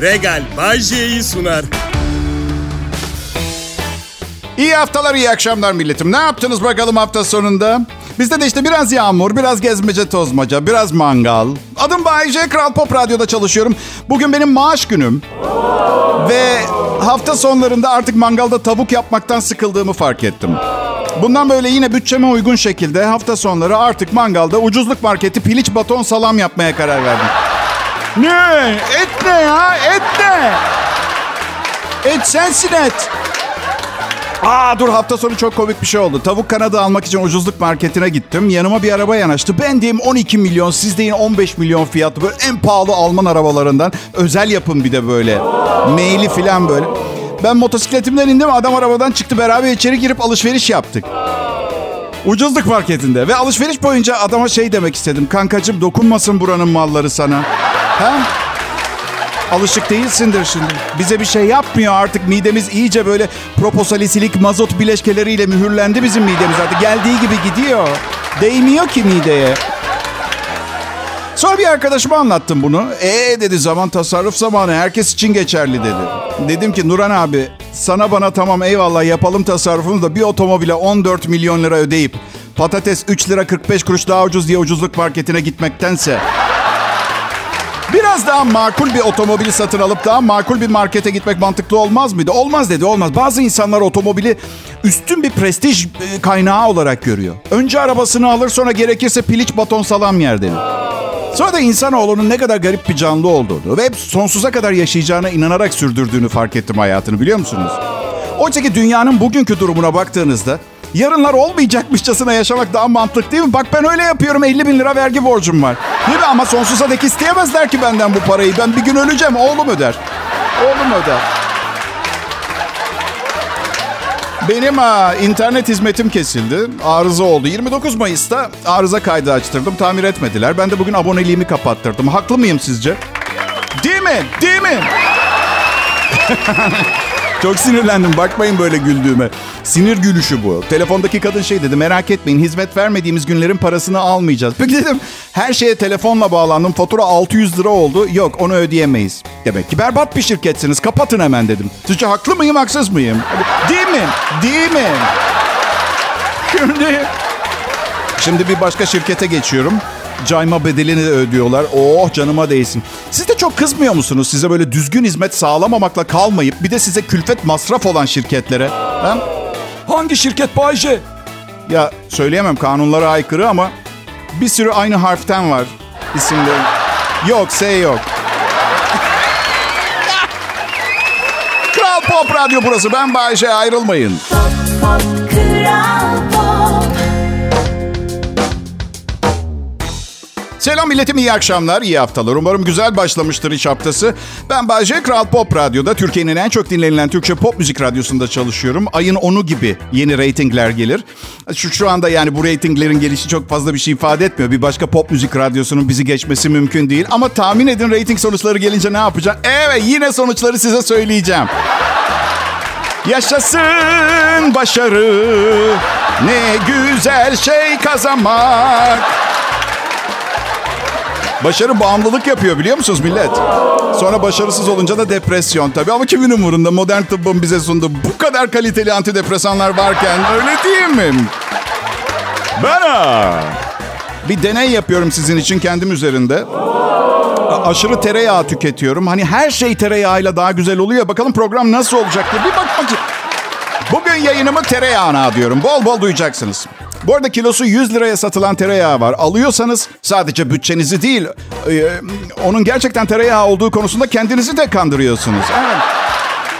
Regal Bajje'yi sunar. İyi haftalar, iyi akşamlar milletim. Ne yaptınız bakalım hafta sonunda? Bizde de işte biraz yağmur, biraz gezmece tozmaca, biraz mangal. Adım Bayece, Kral Pop Radyo'da çalışıyorum. Bugün benim maaş günüm. Ve hafta sonlarında artık mangalda tavuk yapmaktan sıkıldığımı fark ettim. Bundan böyle yine bütçeme uygun şekilde hafta sonları artık mangalda ucuzluk marketi piliç baton salam yapmaya karar verdim. Ne? Et ne ya? Et ne? Et sensin et. Aa dur hafta sonu çok komik bir şey oldu. Tavuk kanadı almak için ucuzluk marketine gittim. Yanıma bir araba yanaştı. Ben diyeyim 12 milyon, siz deyin 15 milyon fiyatı. Böyle en pahalı Alman arabalarından. Özel yapım bir de böyle. Meyli falan böyle. Ben motosikletimden indim. Adam arabadan çıktı. Beraber içeri girip alışveriş yaptık. Ucuzluk marketinde. Ve alışveriş boyunca adama şey demek istedim. Kankacım dokunmasın buranın malları sana. Ha? Alışık değilsindir şimdi. Bize bir şey yapmıyor artık. Midemiz iyice böyle proposalisilik mazot bileşkeleriyle mühürlendi bizim midemiz artık. Geldiği gibi gidiyor. Değmiyor ki mideye. Sonra bir arkadaşıma anlattım bunu. Ee dedi zaman tasarruf zamanı herkes için geçerli dedi. Dedim ki Nuran abi sana bana tamam eyvallah yapalım tasarrufunu da bir otomobile 14 milyon lira ödeyip patates 3 lira 45 kuruş daha ucuz diye ucuzluk marketine gitmektense Biraz daha makul bir otomobili satın alıp daha makul bir markete gitmek mantıklı olmaz mıydı? Olmaz dedi olmaz. Bazı insanlar otomobili üstün bir prestij e, kaynağı olarak görüyor. Önce arabasını alır sonra gerekirse piliç baton salam yer denir. Sonra da insanoğlunun ne kadar garip bir canlı olduğunu ve hep sonsuza kadar yaşayacağına inanarak sürdürdüğünü fark ettim hayatını biliyor musunuz? Oysa ki dünyanın bugünkü durumuna baktığınızda yarınlar olmayacakmışçasına yaşamak daha mantıklı değil mi? Bak ben öyle yapıyorum 50 bin lira vergi borcum var. Değil mi? Ama sonsuza dek isteyemezler ki benden bu parayı. Ben bir gün öleceğim oğlum öder. Oğlum öder. Benim ha, internet hizmetim kesildi. Arıza oldu. 29 Mayıs'ta arıza kaydı açtırdım. Tamir etmediler. Ben de bugün aboneliğimi kapattırdım. Haklı mıyım sizce? Değil mi? Değil mi? Çok sinirlendim. Bakmayın böyle güldüğüme. Sinir gülüşü bu. Telefondaki kadın şey dedi. Merak etmeyin hizmet vermediğimiz günlerin parasını almayacağız. Peki dedim her şeye telefonla bağlandım. Fatura 600 lira oldu. Yok onu ödeyemeyiz. Demek ki berbat bir şirketsiniz. Kapatın hemen dedim. Sizce haklı mıyım haksız mıyım? Değil mi? Değil mi? Şimdi... Şimdi bir başka şirkete geçiyorum. Cayma bedelini de ödüyorlar. Oh canıma değsin. Siz de çok kızmıyor musunuz size böyle düzgün hizmet sağlamamakla kalmayıp bir de size külfet masraf olan şirketlere? Ha? Hangi şirket Bayce? Ya söyleyemem kanunlara aykırı ama bir sürü aynı harften var isimleri. Yok S yok. Kral Pop Radyo burası. Ben Bayece ayrılmayın. Pop, pop, Kral Selam milletim, iyi akşamlar, iyi haftalar. Umarım güzel başlamıştır iş haftası. Ben Bayce, Kral Pop Radyo'da Türkiye'nin en çok dinlenilen Türkçe pop müzik radyosunda çalışıyorum. Ayın 10'u gibi yeni reytingler gelir. Şu, şu anda yani bu reytinglerin gelişi çok fazla bir şey ifade etmiyor. Bir başka pop müzik radyosunun bizi geçmesi mümkün değil. Ama tahmin edin reyting sonuçları gelince ne yapacağım? Evet yine sonuçları size söyleyeceğim. Yaşasın başarı, ne güzel şey kazanmak. Başarı bağımlılık yapıyor biliyor musunuz millet? Sonra başarısız olunca da depresyon tabii. Ama kimin umurunda modern tıbbın bize sunduğu bu kadar kaliteli antidepresanlar varken öyle değil mi? Ben ha, bir deney yapıyorum sizin için kendim üzerinde. Aşırı tereyağı tüketiyorum. Hani her şey tereyağıyla daha güzel oluyor. Bakalım program nasıl olacak diye bir bakmak Bugün yayınımı tereyağına diyorum. Bol bol duyacaksınız. Bu arada kilosu 100 liraya satılan tereyağı var. Alıyorsanız sadece bütçenizi değil, e, onun gerçekten tereyağı olduğu konusunda kendinizi de kandırıyorsunuz. Evet.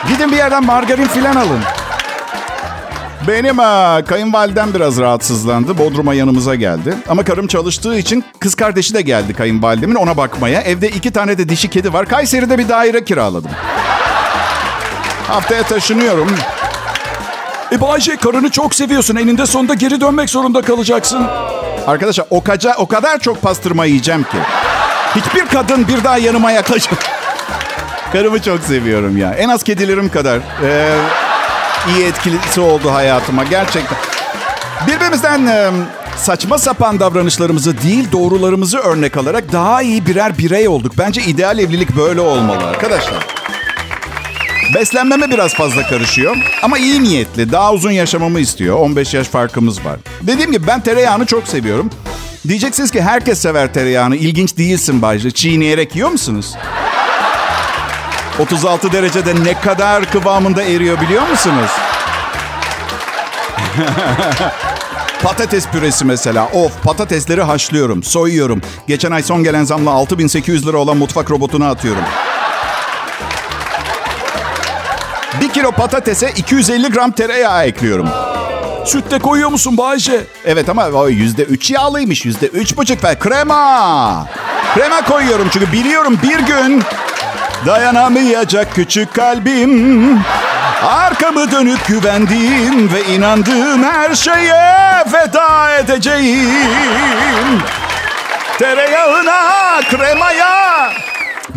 Gidin bir yerden margarin filan alın. Benim ha, kayınvalidem biraz rahatsızlandı. Bodrum'a yanımıza geldi. Ama karım çalıştığı için kız kardeşi de geldi kayınvalidemin ona bakmaya. Evde iki tane de dişi kedi var. Kayseri'de bir daire kiraladım. Haftaya taşınıyorum. E Bayce karını çok seviyorsun. Eninde sonunda geri dönmek zorunda kalacaksın. Arkadaşlar o, kaca, o kadar çok pastırma yiyeceğim ki. Hiçbir kadın bir daha yanıma yaklaşır. Karımı çok seviyorum ya. En az kedilerim kadar. Ee, iyi etkilisi oldu hayatıma gerçekten. Birbirimizden e, saçma sapan davranışlarımızı değil doğrularımızı örnek alarak daha iyi birer birey olduk. Bence ideal evlilik böyle olmalı arkadaşlar. Beslenmeme biraz fazla karışıyor ama iyi niyetli. Daha uzun yaşamamı istiyor. 15 yaş farkımız var. Dediğim gibi ben tereyağını çok seviyorum. Diyeceksiniz ki herkes sever tereyağını. İlginç değilsin Bayce. Çiğneyerek yiyor musunuz? 36 derecede ne kadar kıvamında eriyor biliyor musunuz? Patates püresi mesela. Of patatesleri haşlıyorum, soyuyorum. Geçen ay son gelen zamla 6800 lira olan mutfak robotuna atıyorum. Bir kilo patatese 250 gram tereyağı ekliyorum. Süt de koyuyor musun Bayce? Evet ama o yüzde üç yağlıymış. Yüzde üç buçuk ve krema. Krema koyuyorum çünkü biliyorum bir gün dayanamayacak küçük kalbim. Arkamı dönüp güvendiğim ve inandığım her şeye veda edeceğim. Tereyağına, kremaya.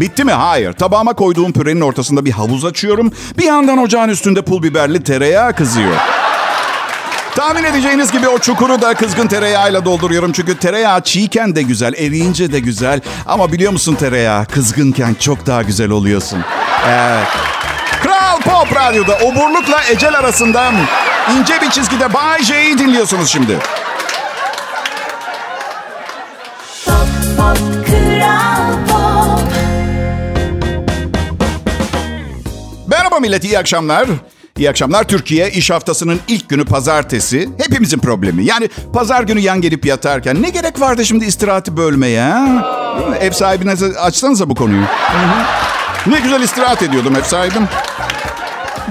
Bitti mi? Hayır. Tabağıma koyduğum pürenin ortasında bir havuz açıyorum. Bir yandan ocağın üstünde pul biberli tereyağı kızıyor. Tahmin edeceğiniz gibi o çukuru da kızgın tereyağıyla dolduruyorum. Çünkü tereyağı çiğken de güzel, eriyince de güzel. Ama biliyor musun tereyağı kızgınken çok daha güzel oluyorsun. Evet. Kral Pop Radyo'da oburlukla ecel arasında ince bir çizgide Bay J'yi dinliyorsunuz şimdi. Merhaba millet, iyi akşamlar. İyi akşamlar. Türkiye iş haftasının ilk günü pazartesi. Hepimizin problemi. Yani pazar günü yan gelip yatarken ne gerek vardı şimdi istirahati bölmeye? Ha? Ev sahibine açsanıza bu konuyu. Ne güzel istirahat ediyordum ev sahibim.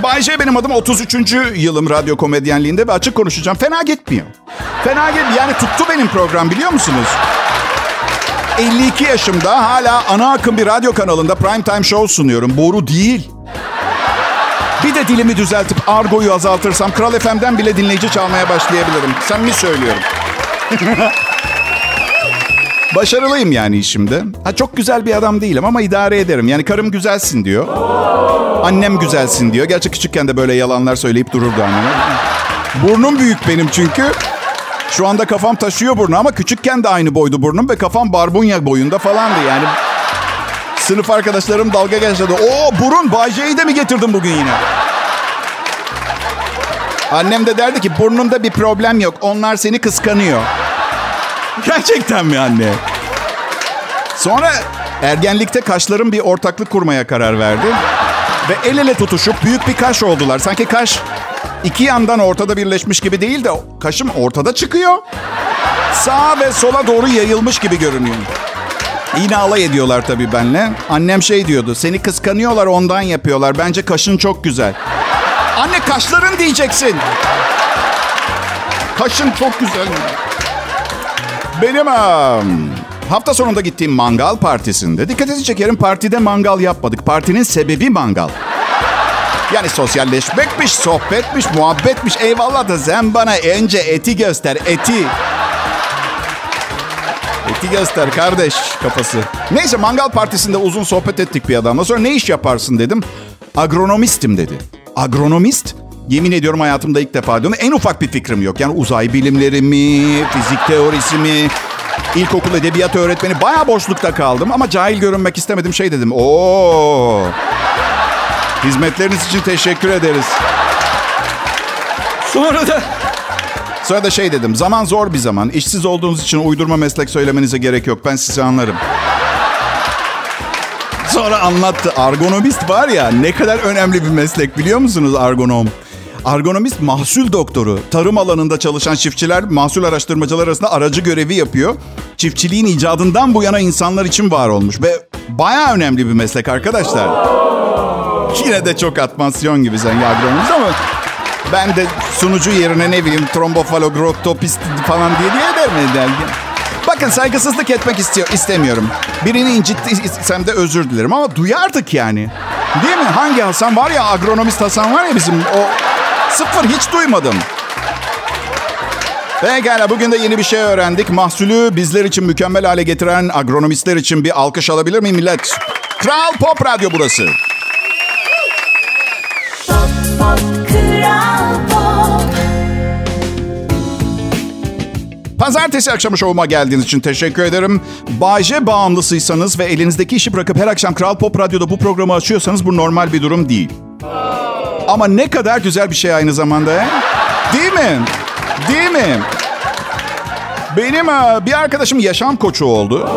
Bay J benim adım 33. yılım radyo komedyenliğinde ve açık konuşacağım. Fena gitmiyor. Fena gitmiyor. Yani tuttu benim program biliyor musunuz? 52 yaşımda hala ana akım bir radyo kanalında prime time show sunuyorum. Boru değil. Bir de dilimi düzeltip argoyu azaltırsam Kral FM'den bile dinleyici çalmaya başlayabilirim. Sen mi söylüyorum? Başarılıyım yani işimde. Ha, çok güzel bir adam değilim ama idare ederim. Yani karım güzelsin diyor. Annem güzelsin diyor. Gerçi küçükken de böyle yalanlar söyleyip dururdu anneme. Burnum büyük benim çünkü. Şu anda kafam taşıyor burnu ama küçükken de aynı boydu burnum ve kafam barbunya boyunda falandı yani. Sınıf arkadaşlarım dalga geçti. O burun Bay de mi getirdin bugün yine? Annem de derdi ki burnunda bir problem yok. Onlar seni kıskanıyor. Gerçekten mi anne? Sonra ergenlikte kaşlarım bir ortaklık kurmaya karar verdi. Ve el ele tutuşup büyük bir kaş oldular. Sanki kaş iki yandan ortada birleşmiş gibi değil de kaşım ortada çıkıyor. Sağa ve sola doğru yayılmış gibi görünüyor. Yine alay ediyorlar tabii benle. Annem şey diyordu. Seni kıskanıyorlar ondan yapıyorlar. Bence kaşın çok güzel. Anne kaşların diyeceksin. Kaşın çok güzel. Benim hafta sonunda gittiğim mangal partisinde dikkatinizi çekerim partide mangal yapmadık. Partinin sebebi mangal. Yani sosyalleşmekmiş, sohbetmiş, muhabbetmiş. Eyvallah da sen bana önce eti göster, eti. Eti göster kardeş kafası. Neyse mangal partisinde uzun sohbet ettik bir adamla. Sonra ne iş yaparsın dedim. Agronomistim dedi. Agronomist? Yemin ediyorum hayatımda ilk defa diyorum. En ufak bir fikrim yok. Yani uzay bilimleri mi, fizik teorisi mi, ilkokul edebiyat öğretmeni. Bayağı boşlukta kaldım ama cahil görünmek istemedim. Şey dedim. Oo. Hizmetleriniz için teşekkür ederiz. Sonra da Sonra da şey dedim. Zaman zor bir zaman. İşsiz olduğunuz için uydurma meslek söylemenize gerek yok. Ben sizi anlarım. Sonra anlattı. Argonomist var ya ne kadar önemli bir meslek biliyor musunuz argonom? Argonomist mahsul doktoru. Tarım alanında çalışan çiftçiler mahsul araştırmacılar arasında aracı görevi yapıyor. Çiftçiliğin icadından bu yana insanlar için var olmuş. Ve baya önemli bir meslek arkadaşlar. Yine de çok atmasyon gibi sen agronomist ama... Ben de sunucu yerine ne bileyim trombofalogrotopist falan diye diye eder mi? Bakın saygısızlık etmek istiyor, istemiyorum. Birini incittiysem de özür dilerim ama duyardık yani. Değil mi? Hangi Hasan var ya agronomist Hasan var ya bizim o sıfır hiç duymadım. Pekala bugün de yeni bir şey öğrendik. Mahsulü bizler için mükemmel hale getiren agronomistler için bir alkış alabilir miyim millet? Kral Pop Radyo burası. Pazartesi akşamı şovuma geldiğiniz için teşekkür ederim. Bayce bağımlısıysanız ve elinizdeki işi bırakıp her akşam Kral Pop Radyo'da bu programı açıyorsanız bu normal bir durum değil. Ama ne kadar güzel bir şey aynı zamanda. He? Değil mi? Değil mi? Benim e, bir arkadaşım yaşam koçu oldu.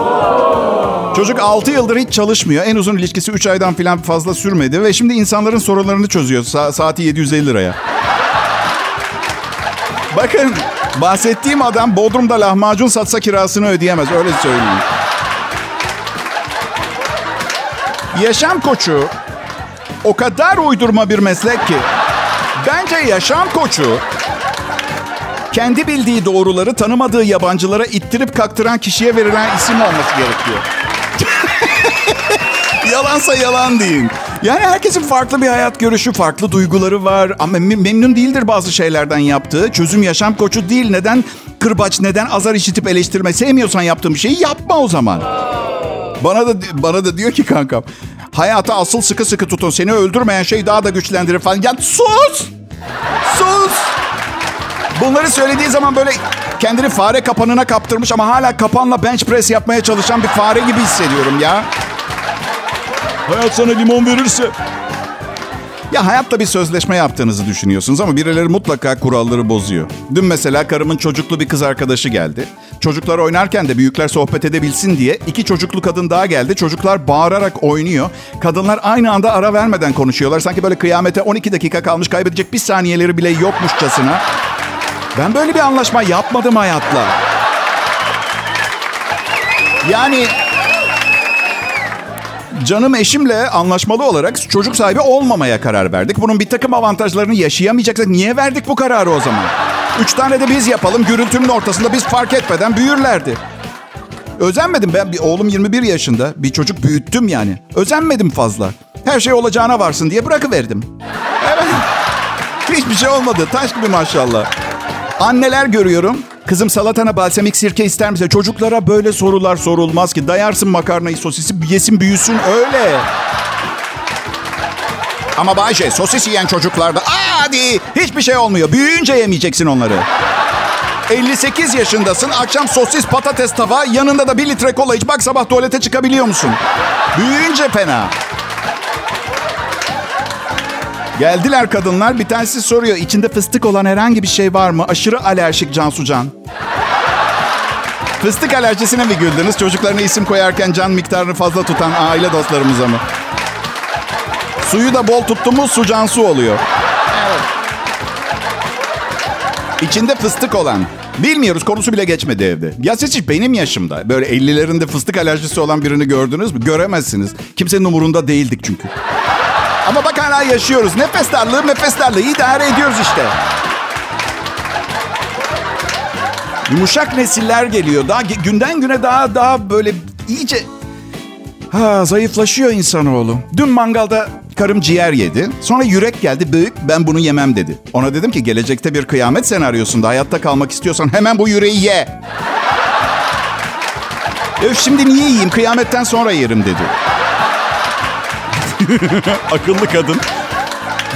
Çocuk 6 yıldır hiç çalışmıyor. En uzun ilişkisi 3 aydan falan fazla sürmedi. Ve şimdi insanların sorunlarını çözüyor. Sa- saati 750 liraya. Bakın bahsettiğim adam Bodrum'da lahmacun satsa kirasını ödeyemez. Öyle söyleyeyim. Yaşam koçu o kadar uydurma bir meslek ki. Bence yaşam koçu kendi bildiği doğruları tanımadığı yabancılara ittirip kaktıran kişiye verilen isim olması gerekiyor. Yalansa yalan deyin. Yani herkesin farklı bir hayat görüşü, farklı duyguları var. Ama mem- memnun değildir bazı şeylerden yaptığı. Çözüm yaşam koçu değil. Neden kırbaç, neden azar işitip eleştirme? Sevmiyorsan yaptığın bir şeyi yapma o zaman. Bana da bana da diyor ki kankam. Hayata asıl sıkı sıkı tutun. Seni öldürmeyen şey daha da güçlendirir falan. Ya sus! Sus! Bunları söylediği zaman böyle kendini fare kapanına kaptırmış ama hala kapanla bench press yapmaya çalışan bir fare gibi hissediyorum ya. Hayat sana limon verirse. Ya hayatta bir sözleşme yaptığınızı düşünüyorsunuz ama birileri mutlaka kuralları bozuyor. Dün mesela karımın çocuklu bir kız arkadaşı geldi. Çocuklar oynarken de büyükler sohbet edebilsin diye iki çocuklu kadın daha geldi. Çocuklar bağırarak oynuyor. Kadınlar aynı anda ara vermeden konuşuyorlar. Sanki böyle kıyamete 12 dakika kalmış kaybedecek bir saniyeleri bile yokmuşçasına. Ben böyle bir anlaşma yapmadım hayatla. Yani Canım eşimle anlaşmalı olarak çocuk sahibi olmamaya karar verdik. Bunun bir takım avantajlarını yaşayamayacaksak niye verdik bu kararı o zaman? Üç tane de biz yapalım. Gürültünün ortasında biz fark etmeden büyürlerdi. Özenmedim ben. Bir, oğlum 21 yaşında. Bir çocuk büyüttüm yani. Özenmedim fazla. Her şey olacağına varsın diye bırakıverdim. Evet. Hiçbir şey olmadı. Taş gibi maşallah. Anneler görüyorum. Kızım salatana balsamik sirke ister misin? Çocuklara böyle sorular sorulmaz ki. Dayarsın makarnayı sosisi yesin büyüsün öyle. Ama Bayce sosis yiyen çocuklarda aa hadi hiçbir şey olmuyor. Büyüyünce yemeyeceksin onları. 58 yaşındasın. Akşam sosis patates tava yanında da bir litre kola iç. Bak sabah tuvalete çıkabiliyor musun? Büyüyünce fena. Geldiler kadınlar. Bir tanesi soruyor. içinde fıstık olan herhangi bir şey var mı? Aşırı alerjik Cansucan. Fıstık alerjisine mi güldünüz? Çocuklarına isim koyarken can miktarını fazla tutan aile dostlarımıza mı? Suyu da bol tuttu mu su Cansu oluyor. İçinde fıstık olan. Bilmiyoruz konusu bile geçmedi evde. Ya siz hiç benim yaşımda böyle 50'lerinde fıstık alerjisi olan birini gördünüz mü? Göremezsiniz. Kimsenin umurunda değildik çünkü. Ama bak hala yaşıyoruz. Nefes darlığı nefes darlığı idare ediyoruz işte. Yumuşak nesiller geliyor. Daha günden güne daha daha böyle iyice ha zayıflaşıyor insanoğlu. Dün mangalda karım ciğer yedi. Sonra yürek geldi büyük ben bunu yemem dedi. Ona dedim ki gelecekte bir kıyamet senaryosunda hayatta kalmak istiyorsan hemen bu yüreği ye. Öf şimdi niye yiyeyim kıyametten sonra yerim dedi. Akıllı kadın.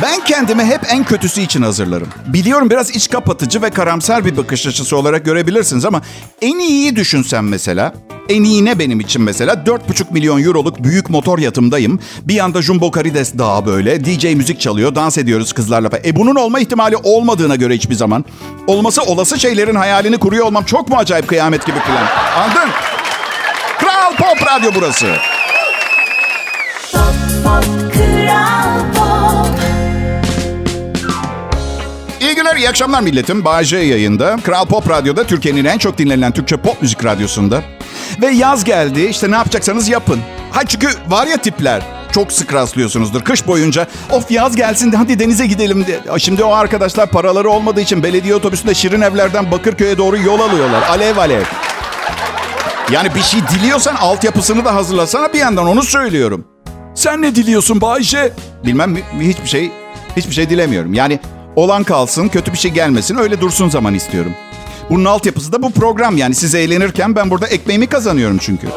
Ben kendimi hep en kötüsü için hazırlarım. Biliyorum biraz iç kapatıcı ve karamsar bir bakış açısı olarak görebilirsiniz ama en iyiyi düşünsem mesela. En iyi ne benim için mesela? 4,5 milyon euroluk büyük motor yatımdayım. Bir yanda Jumbo Karides dağı böyle. DJ müzik çalıyor, dans ediyoruz kızlarla. E bunun olma ihtimali olmadığına göre hiçbir zaman. Olması olası şeylerin hayalini kuruyor olmam çok mu acayip kıyamet gibi plan? Anladın? Kral Pop Radyo burası. Akşamlar milletim. Bağcay yayında. Kral Pop Radyo'da Türkiye'nin en çok dinlenen Türkçe pop müzik radyosunda. Ve yaz geldi. İşte ne yapacaksanız yapın. Ha çünkü var ya tipler. Çok sık rastlıyorsunuzdur kış boyunca. Of yaz gelsin de hadi denize gidelim diye. Şimdi o arkadaşlar paraları olmadığı için belediye otobüsünde Şirin Evler'den Bakırköy'e doğru yol alıyorlar. Alev alev. Yani bir şey diliyorsan altyapısını da hazırlasana bir yandan onu söylüyorum. Sen ne diliyorsun Bayce? Bilmem hiçbir şey hiçbir şey dilemiyorum. Yani olan kalsın, kötü bir şey gelmesin, öyle dursun zaman istiyorum. Bunun altyapısı da bu program yani siz eğlenirken ben burada ekmeğimi kazanıyorum çünkü.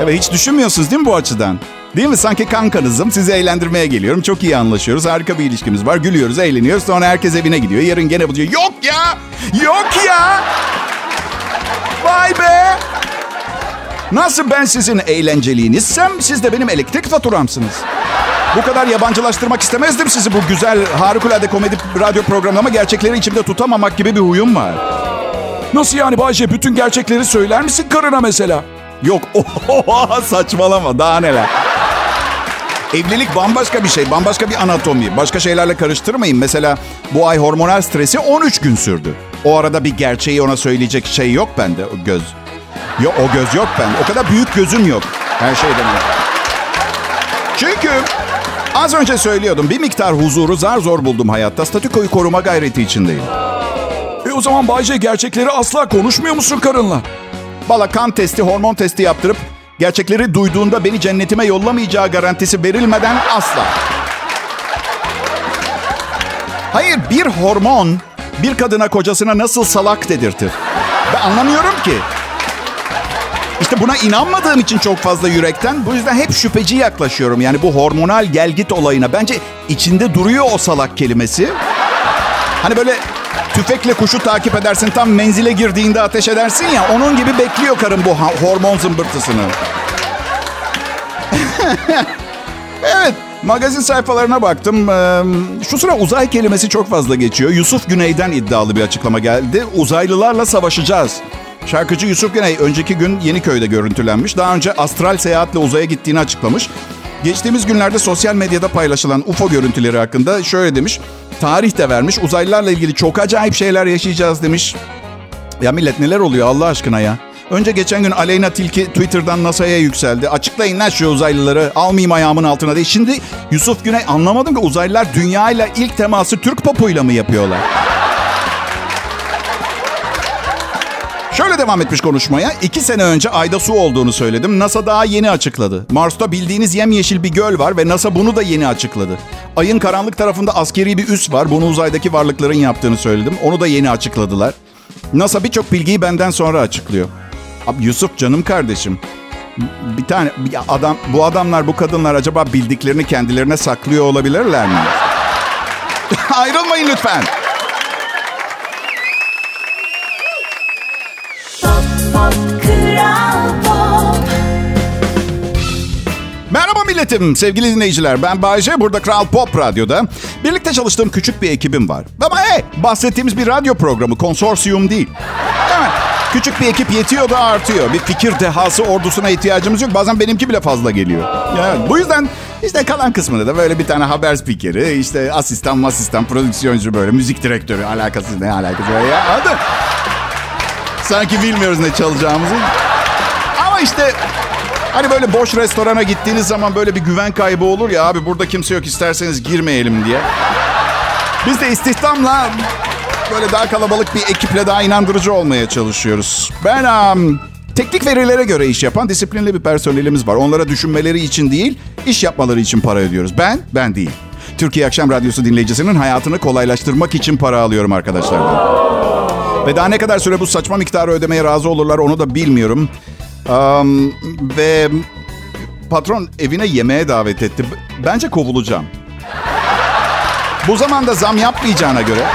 Evet hiç düşünmüyorsunuz değil mi bu açıdan? Değil mi? Sanki kankanızım. Sizi eğlendirmeye geliyorum. Çok iyi anlaşıyoruz. Harika bir ilişkimiz var. Gülüyoruz, eğleniyoruz. Sonra herkes evine gidiyor. Yarın gene bu diyor. Yok ya! Yok ya! Vay be! Nasıl ben sizin eğlenceliğinizsem siz de benim elektrik faturamsınız. Bu kadar yabancılaştırmak istemezdim sizi bu güzel harikulade komedi radyo programı ama gerçekleri içimde tutamamak gibi bir huyum var. Nasıl yani Bayce? Bütün gerçekleri söyler misin karına mesela? Yok oha, saçmalama daha neler. Evlilik bambaşka bir şey, bambaşka bir anatomi. Başka şeylerle karıştırmayın. Mesela bu ay hormonal stresi 13 gün sürdü. O arada bir gerçeği ona söyleyecek şey yok bende, o göz. Yok o göz yok bende. O kadar büyük gözüm yok. Her şeyden. Çünkü az önce söylüyordum bir miktar huzuru zar zor buldum hayatta. Statükoyu koruma gayreti içindeyim. E o zaman Bayce gerçekleri asla konuşmuyor musun karınla? Valla kan testi, hormon testi yaptırıp gerçekleri duyduğunda beni cennetime yollamayacağı garantisi verilmeden asla. Hayır bir hormon bir kadına kocasına nasıl salak dedirtir? Ben anlamıyorum ki. İşte buna inanmadığım için çok fazla yürekten. Bu yüzden hep şüpheci yaklaşıyorum. Yani bu hormonal gelgit olayına. Bence içinde duruyor o salak kelimesi. Hani böyle tüfekle kuşu takip edersin tam menzile girdiğinde ateş edersin ya. Onun gibi bekliyor karım bu hormon zımbırtısını. evet magazin sayfalarına baktım. Şu sıra uzay kelimesi çok fazla geçiyor. Yusuf Güney'den iddialı bir açıklama geldi. Uzaylılarla savaşacağız. Şarkıcı Yusuf Güney önceki gün Yeniköy'de görüntülenmiş. Daha önce astral seyahatle uzaya gittiğini açıklamış. Geçtiğimiz günlerde sosyal medyada paylaşılan UFO görüntüleri hakkında şöyle demiş. Tarih de vermiş. Uzaylılarla ilgili çok acayip şeyler yaşayacağız demiş. Ya millet neler oluyor Allah aşkına ya? Önce geçen gün Aleyna Tilki Twitter'dan NASA'ya yükseldi. Açıklayın lan şu uzaylıları. Almayayım ayağımın altına diye. Şimdi Yusuf Güney anlamadım ki uzaylılar dünyayla ilk teması Türk popuyla mı yapıyorlar? Şöyle devam etmiş konuşmaya. İki sene önce ayda su olduğunu söyledim. NASA daha yeni açıkladı. Mars'ta bildiğiniz yemyeşil bir göl var ve NASA bunu da yeni açıkladı. Ayın karanlık tarafında askeri bir üs var. Bunu uzaydaki varlıkların yaptığını söyledim. Onu da yeni açıkladılar. NASA birçok bilgiyi benden sonra açıklıyor. Abi Yusuf canım kardeşim. Bir tane bir adam bu adamlar bu kadınlar acaba bildiklerini kendilerine saklıyor olabilirler mi? Ayrılmayın lütfen. Milletim, sevgili dinleyiciler. Ben Bayce, burada Kral Pop Radyo'da. Birlikte çalıştığım küçük bir ekibim var. Ama hey, bahsettiğimiz bir radyo programı, konsorsiyum değil. Evet, küçük bir ekip yetiyor da artıyor. Bir fikir dehası ordusuna ihtiyacımız yok. Bazen benimki bile fazla geliyor. Yani bu yüzden işte kalan kısmında da böyle bir tane haber spikeri, işte asistan, asistan, prodüksiyoncu böyle, müzik direktörü, alakasız ne alakası var ya. Anladın? Sanki bilmiyoruz ne çalacağımızı. Ama işte Hani böyle boş restorana gittiğiniz zaman böyle bir güven kaybı olur ya abi burada kimse yok isterseniz girmeyelim diye. Biz de istihdamla böyle daha kalabalık bir ekiple daha inandırıcı olmaya çalışıyoruz. Ben um, teknik verilere göre iş yapan disiplinli bir personelimiz var. Onlara düşünmeleri için değil, iş yapmaları için para ödüyoruz. Ben, ben değil. Türkiye Akşam Radyosu dinleyicisinin hayatını kolaylaştırmak için para alıyorum arkadaşlardan. Ve daha ne kadar süre bu saçma miktarı ödemeye razı olurlar onu da bilmiyorum. Am, ve patron evine yemeğe davet etti. Bence kovulacağım. Bu zamanda zam yapmayacağına göre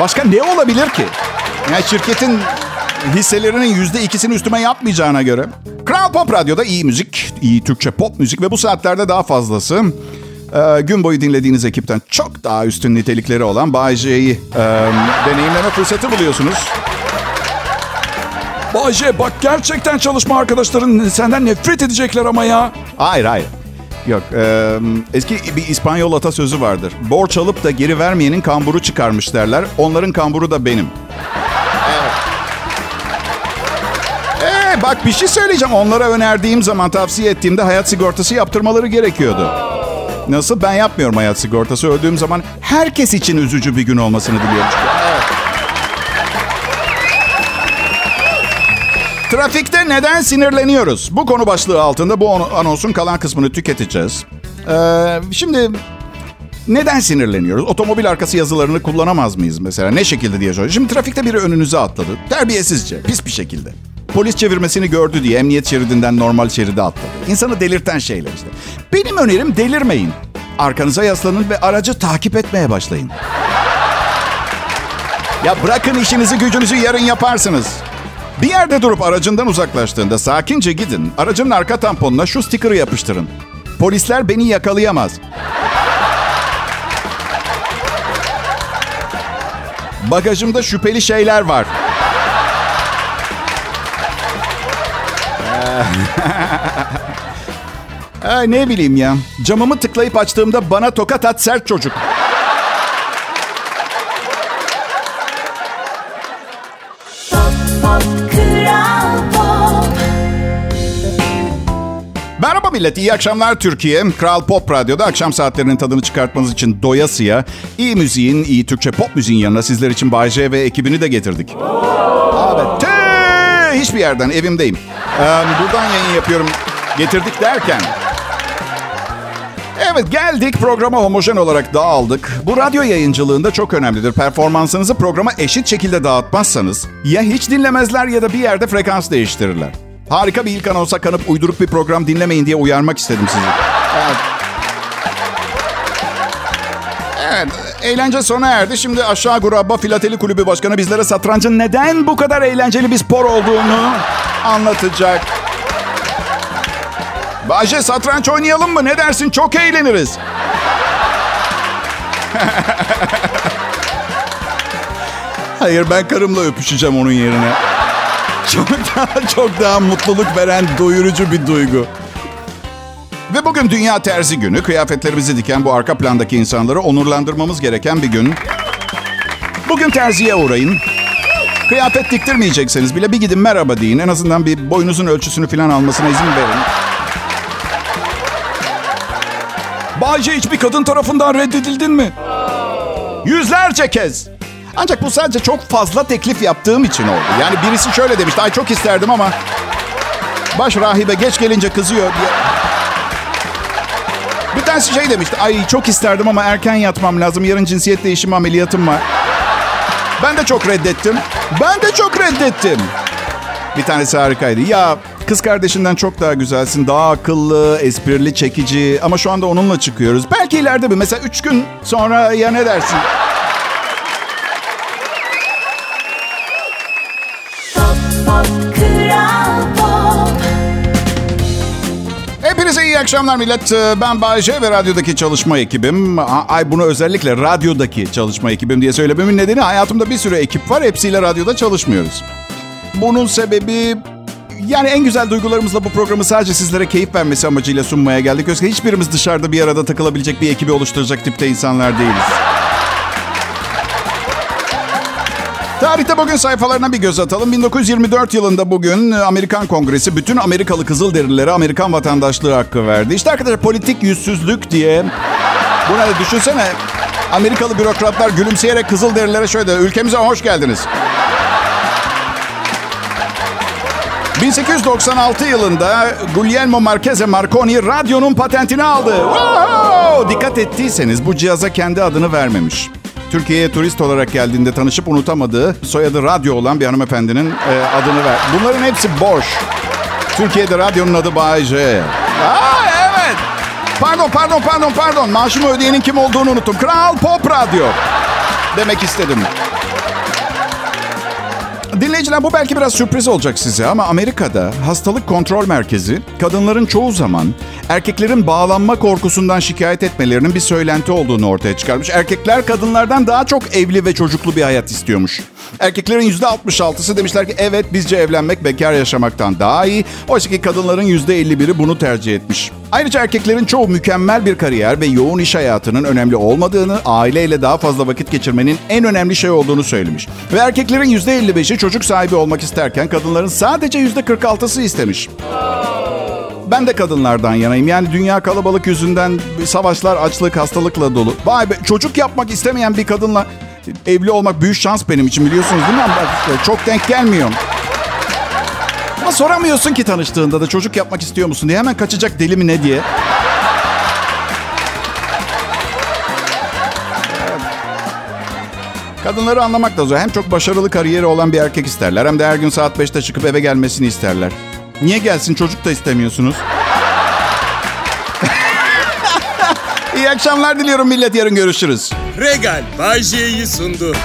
başka ne olabilir ki? Yani şirketin hisselerinin yüzde ikisini üstüme yapmayacağına göre. Kral Pop Radyo'da iyi müzik, iyi Türkçe pop müzik ve bu saatlerde daha fazlası. Ee, gün boyu dinlediğiniz ekipten çok daha üstün nitelikleri olan Bay J'yi e, deneyimleme fırsatı buluyorsunuz. Bayce bak gerçekten çalışma arkadaşların senden nefret edecekler ama ya. Hayır hayır. Yok. e, eski bir İspanyol atasözü vardır. Borç alıp da geri vermeyenin kamburu çıkarmış derler. Onların kamburu da benim. Ee, bak bir şey söyleyeceğim. Onlara önerdiğim zaman tavsiye ettiğimde hayat sigortası yaptırmaları gerekiyordu. Nasıl? Ben yapmıyorum hayat sigortası. Öldüğüm zaman herkes için üzücü bir gün olmasını diliyorum. Trafikte neden sinirleniyoruz? Bu konu başlığı altında bu anonsun kalan kısmını tüketeceğiz. Ee, şimdi neden sinirleniyoruz? Otomobil arkası yazılarını kullanamaz mıyız mesela? Ne şekilde diye soruyor. Şimdi trafikte biri önünüze atladı. Terbiyesizce, pis bir şekilde. Polis çevirmesini gördü diye emniyet şeridinden normal şeride atladı. İnsanı delirten şeyler işte. Benim önerim delirmeyin. Arkanıza yaslanın ve aracı takip etmeye başlayın. Ya bırakın işinizi gücünüzü yarın yaparsınız. Bir yerde durup aracından uzaklaştığında sakince gidin. Aracın arka tamponuna şu stikeri yapıştırın. Polisler beni yakalayamaz. Bagajımda şüpheli şeyler var. Ay ne bileyim ya. Camımı tıklayıp açtığımda bana tokat at sert çocuk. Merhaba millet, iyi akşamlar Türkiye. Kral Pop Radyo'da akşam saatlerinin tadını çıkartmanız için doyasıya iyi müziğin, iyi Türkçe pop müziğin yanına sizler için Bay J ve ekibini de getirdik. Evet, hiçbir yerden evimdeyim. Buradan yayın yapıyorum. Getirdik derken... Evet geldik programa homojen olarak dağıldık. Bu radyo yayıncılığında çok önemlidir. Performansınızı programa eşit şekilde dağıtmazsanız ya hiç dinlemezler ya da bir yerde frekans değiştirirler. Harika bir ilk anonsa kanıp uyduruk bir program dinlemeyin diye uyarmak istedim sizi. Evet. Evet, eğlence sona erdi. Şimdi aşağı Gurabba Filateli Kulübü Başkanı bizlere satrancın neden bu kadar eğlenceli bir spor olduğunu anlatacak. Bahçe satranç oynayalım mı? Ne dersin? Çok eğleniriz. Hayır ben karımla öpüşeceğim onun yerine. Çok daha çok daha mutluluk veren doyurucu bir duygu. Ve bugün Dünya Terzi Günü. Kıyafetlerimizi diken bu arka plandaki insanları onurlandırmamız gereken bir gün. Bugün terziye uğrayın. Kıyafet diktirmeyecekseniz bile bir gidin merhaba deyin. En azından bir boyunuzun ölçüsünü falan almasına izin verin. Bayce hiçbir kadın tarafından reddedildin mi? Yüzlerce kez. Ancak bu sadece çok fazla teklif yaptığım için oldu. Yani birisi şöyle demişti. Ay çok isterdim ama baş rahibe geç gelince kızıyor. Bir tanesi şey demişti. Ay çok isterdim ama erken yatmam lazım. Yarın cinsiyet değişimi ameliyatım var. Ben de çok reddettim. Ben de çok reddettim. Bir tanesi harikaydı. Ya kız kardeşinden çok daha güzelsin. Daha akıllı, esprili, çekici. Ama şu anda onunla çıkıyoruz. Belki ileride bir mesela üç gün sonra ya ne dersin? Akşamlar millet. Ee, Ben Bayece ve radyodaki çalışma ekibim. Ay bunu özellikle radyodaki çalışma ekibim diye söylememin nedeni hayatımda bir sürü ekip var. Hepsiyle radyoda çalışmıyoruz. Bunun sebebi yani en güzel duygularımızla bu programı sadece sizlere keyif vermesi amacıyla sunmaya geldik. Yoksa hiçbirimiz dışarıda bir arada takılabilecek bir ekibi oluşturacak tipte insanlar değiliz. Tarihte bugün sayfalarına bir göz atalım. 1924 yılında bugün Amerikan Kongresi bütün Amerikalı Kızılderililere Amerikan vatandaşlığı hakkı verdi. İşte arkadaşlar politik yüzsüzlük diye. Buna da düşünsene. Amerikalı bürokratlar gülümseyerek Kızılderililere şöyle ülkemize hoş geldiniz. 1896 yılında Guglielmo Marchese Marconi radyonun patentini aldı. Wow! Dikkat ettiyseniz bu cihaza kendi adını vermemiş. Türkiye'ye turist olarak geldiğinde tanışıp unutamadığı soyadı radyo olan bir hanımefendinin e, adını ver. Bunların hepsi boş. Türkiye'de radyonun adı Bay J. Aa, evet. Pardon, pardon, pardon, pardon. Maaşımı ödeyenin kim olduğunu unuttum. Kral Pop Radyo demek istedim. Dinleyiciler bu belki biraz sürpriz olacak size ama Amerika'da hastalık kontrol merkezi kadınların çoğu zaman erkeklerin bağlanma korkusundan şikayet etmelerinin bir söylenti olduğunu ortaya çıkarmış. Erkekler kadınlardan daha çok evli ve çocuklu bir hayat istiyormuş. Erkeklerin %66'sı demişler ki evet bizce evlenmek bekar yaşamaktan daha iyi. Oysa ki kadınların %51'i bunu tercih etmiş. Ayrıca erkeklerin çoğu mükemmel bir kariyer ve yoğun iş hayatının önemli olmadığını, aileyle daha fazla vakit geçirmenin en önemli şey olduğunu söylemiş. Ve erkeklerin %55'i çocuk sahibi olmak isterken kadınların sadece %46'sı istemiş. Ben de kadınlardan yanayım. Yani dünya kalabalık yüzünden savaşlar, açlık, hastalıkla dolu. Vay be çocuk yapmak istemeyen bir kadınla evli olmak büyük şans benim için biliyorsunuz değil mi? Çok denk gelmiyor. Ama soramıyorsun ki tanıştığında da çocuk yapmak istiyor musun diye. Hemen kaçacak deli mi ne diye. Kadınları anlamak da zor. Hem çok başarılı kariyeri olan bir erkek isterler. Hem de her gün saat 5'te çıkıp eve gelmesini isterler. Niye gelsin çocuk da istemiyorsunuz? İyi akşamlar diliyorum millet. Yarın görüşürüz. Regal Bay sundu.